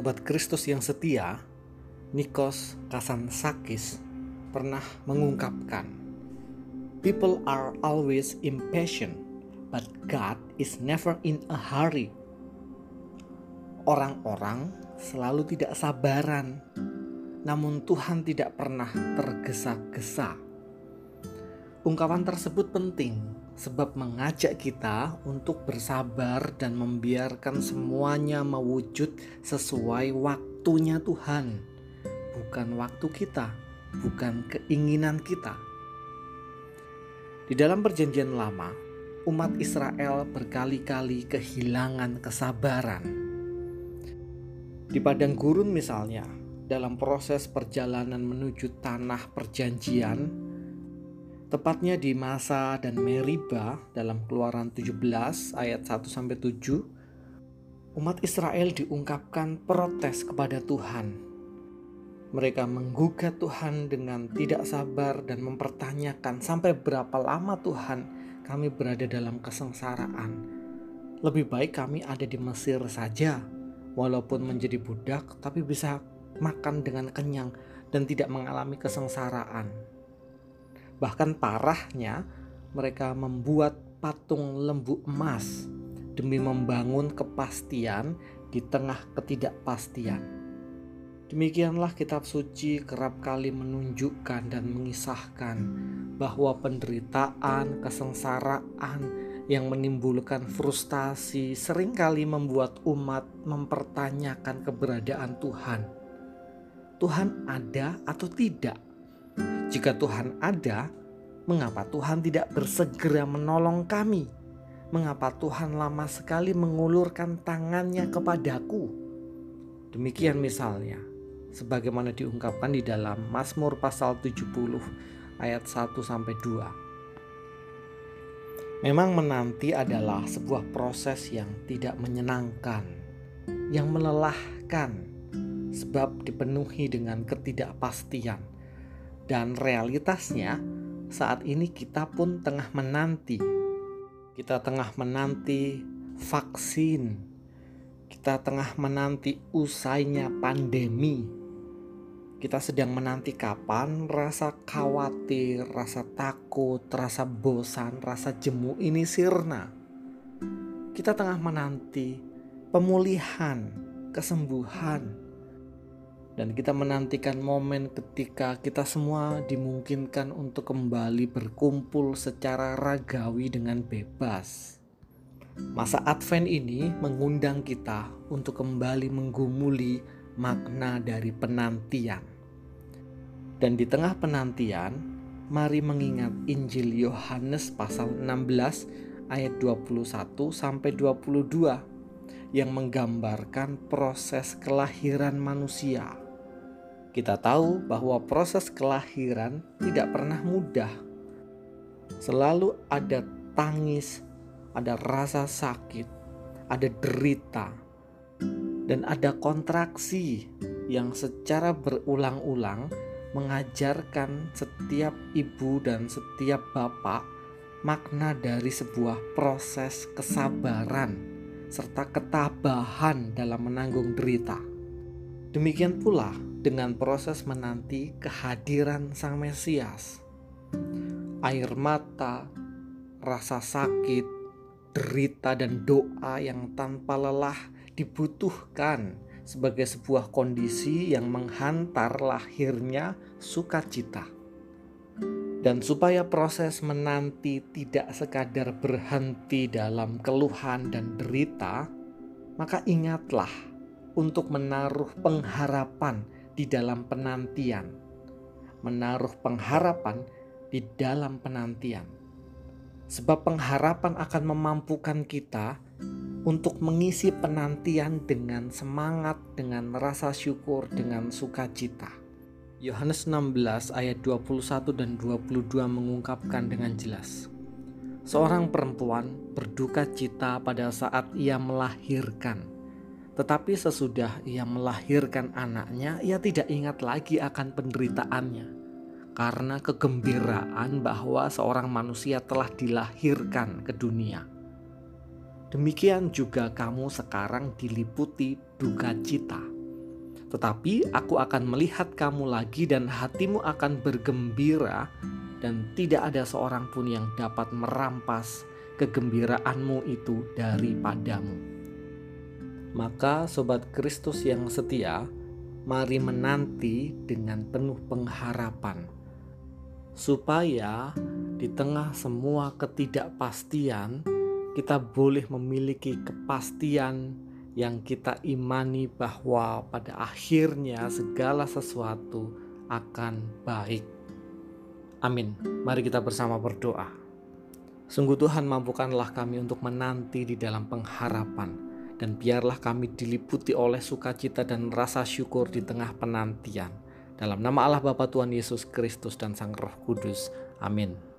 Sobat Kristus yang setia, Nikos Kasansakis pernah mengungkapkan, People are always impatient, but God is never in a hurry. Orang-orang selalu tidak sabaran, namun Tuhan tidak pernah tergesa-gesa. Ungkapan tersebut penting sebab mengajak kita untuk bersabar dan membiarkan semuanya mewujud sesuai waktunya Tuhan, bukan waktu kita, bukan keinginan kita. Di dalam Perjanjian Lama, umat Israel berkali-kali kehilangan kesabaran. Di padang gurun, misalnya, dalam proses perjalanan menuju tanah perjanjian, tepatnya di masa dan Meriba dalam Keluaran 17 ayat 1 sampai 7, umat Israel diungkapkan protes kepada Tuhan. Mereka menggugat Tuhan dengan tidak sabar dan mempertanyakan sampai berapa lama Tuhan kami berada dalam kesengsaraan. Lebih baik kami ada di Mesir saja, walaupun menjadi budak tapi bisa makan dengan kenyang dan tidak mengalami kesengsaraan. Bahkan parahnya, mereka membuat patung lembu emas demi membangun kepastian di tengah ketidakpastian. Demikianlah kitab suci kerap kali menunjukkan dan mengisahkan bahwa penderitaan, kesengsaraan yang menimbulkan frustasi sering kali membuat umat mempertanyakan keberadaan Tuhan Tuhan ada atau tidak? Jika Tuhan ada, mengapa Tuhan tidak bersegera menolong kami? Mengapa Tuhan lama sekali mengulurkan tangannya kepadaku? Demikian misalnya, sebagaimana diungkapkan di dalam Mazmur pasal 70 ayat 1 sampai 2. Memang menanti adalah sebuah proses yang tidak menyenangkan, yang melelahkan, sebab dipenuhi dengan ketidakpastian. Dan realitasnya, saat ini kita pun tengah menanti. Kita tengah menanti vaksin. Kita tengah menanti usainya pandemi. Kita sedang menanti kapan rasa khawatir, rasa takut, rasa bosan, rasa jemu ini sirna. Kita tengah menanti pemulihan, kesembuhan, dan kita menantikan momen ketika kita semua dimungkinkan untuk kembali berkumpul secara ragawi dengan bebas. Masa Advent ini mengundang kita untuk kembali menggumuli makna dari penantian. Dan di tengah penantian, mari mengingat Injil Yohanes pasal 16 ayat 21 sampai 22 yang menggambarkan proses kelahiran manusia kita tahu bahwa proses kelahiran tidak pernah mudah. Selalu ada tangis, ada rasa sakit, ada derita, dan ada kontraksi yang secara berulang-ulang mengajarkan setiap ibu dan setiap bapak makna dari sebuah proses kesabaran serta ketabahan dalam menanggung derita. Demikian pula dengan proses menanti kehadiran Sang Mesias. Air mata, rasa sakit, derita, dan doa yang tanpa lelah dibutuhkan sebagai sebuah kondisi yang menghantar lahirnya sukacita. Dan supaya proses menanti tidak sekadar berhenti dalam keluhan dan derita, maka ingatlah untuk menaruh pengharapan di dalam penantian, menaruh pengharapan di dalam penantian, sebab pengharapan akan memampukan kita untuk mengisi penantian dengan semangat, dengan rasa syukur, dengan sukacita. Yohanes 16 ayat 21 dan 22 mengungkapkan dengan jelas. Seorang perempuan berduka cita pada saat ia melahirkan tetapi sesudah ia melahirkan anaknya, ia tidak ingat lagi akan penderitaannya. Karena kegembiraan bahwa seorang manusia telah dilahirkan ke dunia. Demikian juga kamu sekarang diliputi duka cita. Tetapi aku akan melihat kamu lagi dan hatimu akan bergembira dan tidak ada seorang pun yang dapat merampas kegembiraanmu itu daripadamu. Maka sobat Kristus yang setia, mari menanti dengan penuh pengharapan supaya di tengah semua ketidakpastian kita boleh memiliki kepastian yang kita imani bahwa pada akhirnya segala sesuatu akan baik. Amin. Mari kita bersama berdoa. Sungguh Tuhan mampukanlah kami untuk menanti di dalam pengharapan dan biarlah kami diliputi oleh sukacita dan rasa syukur di tengah penantian. Dalam nama Allah Bapa Tuhan Yesus Kristus dan Sang Roh Kudus. Amin.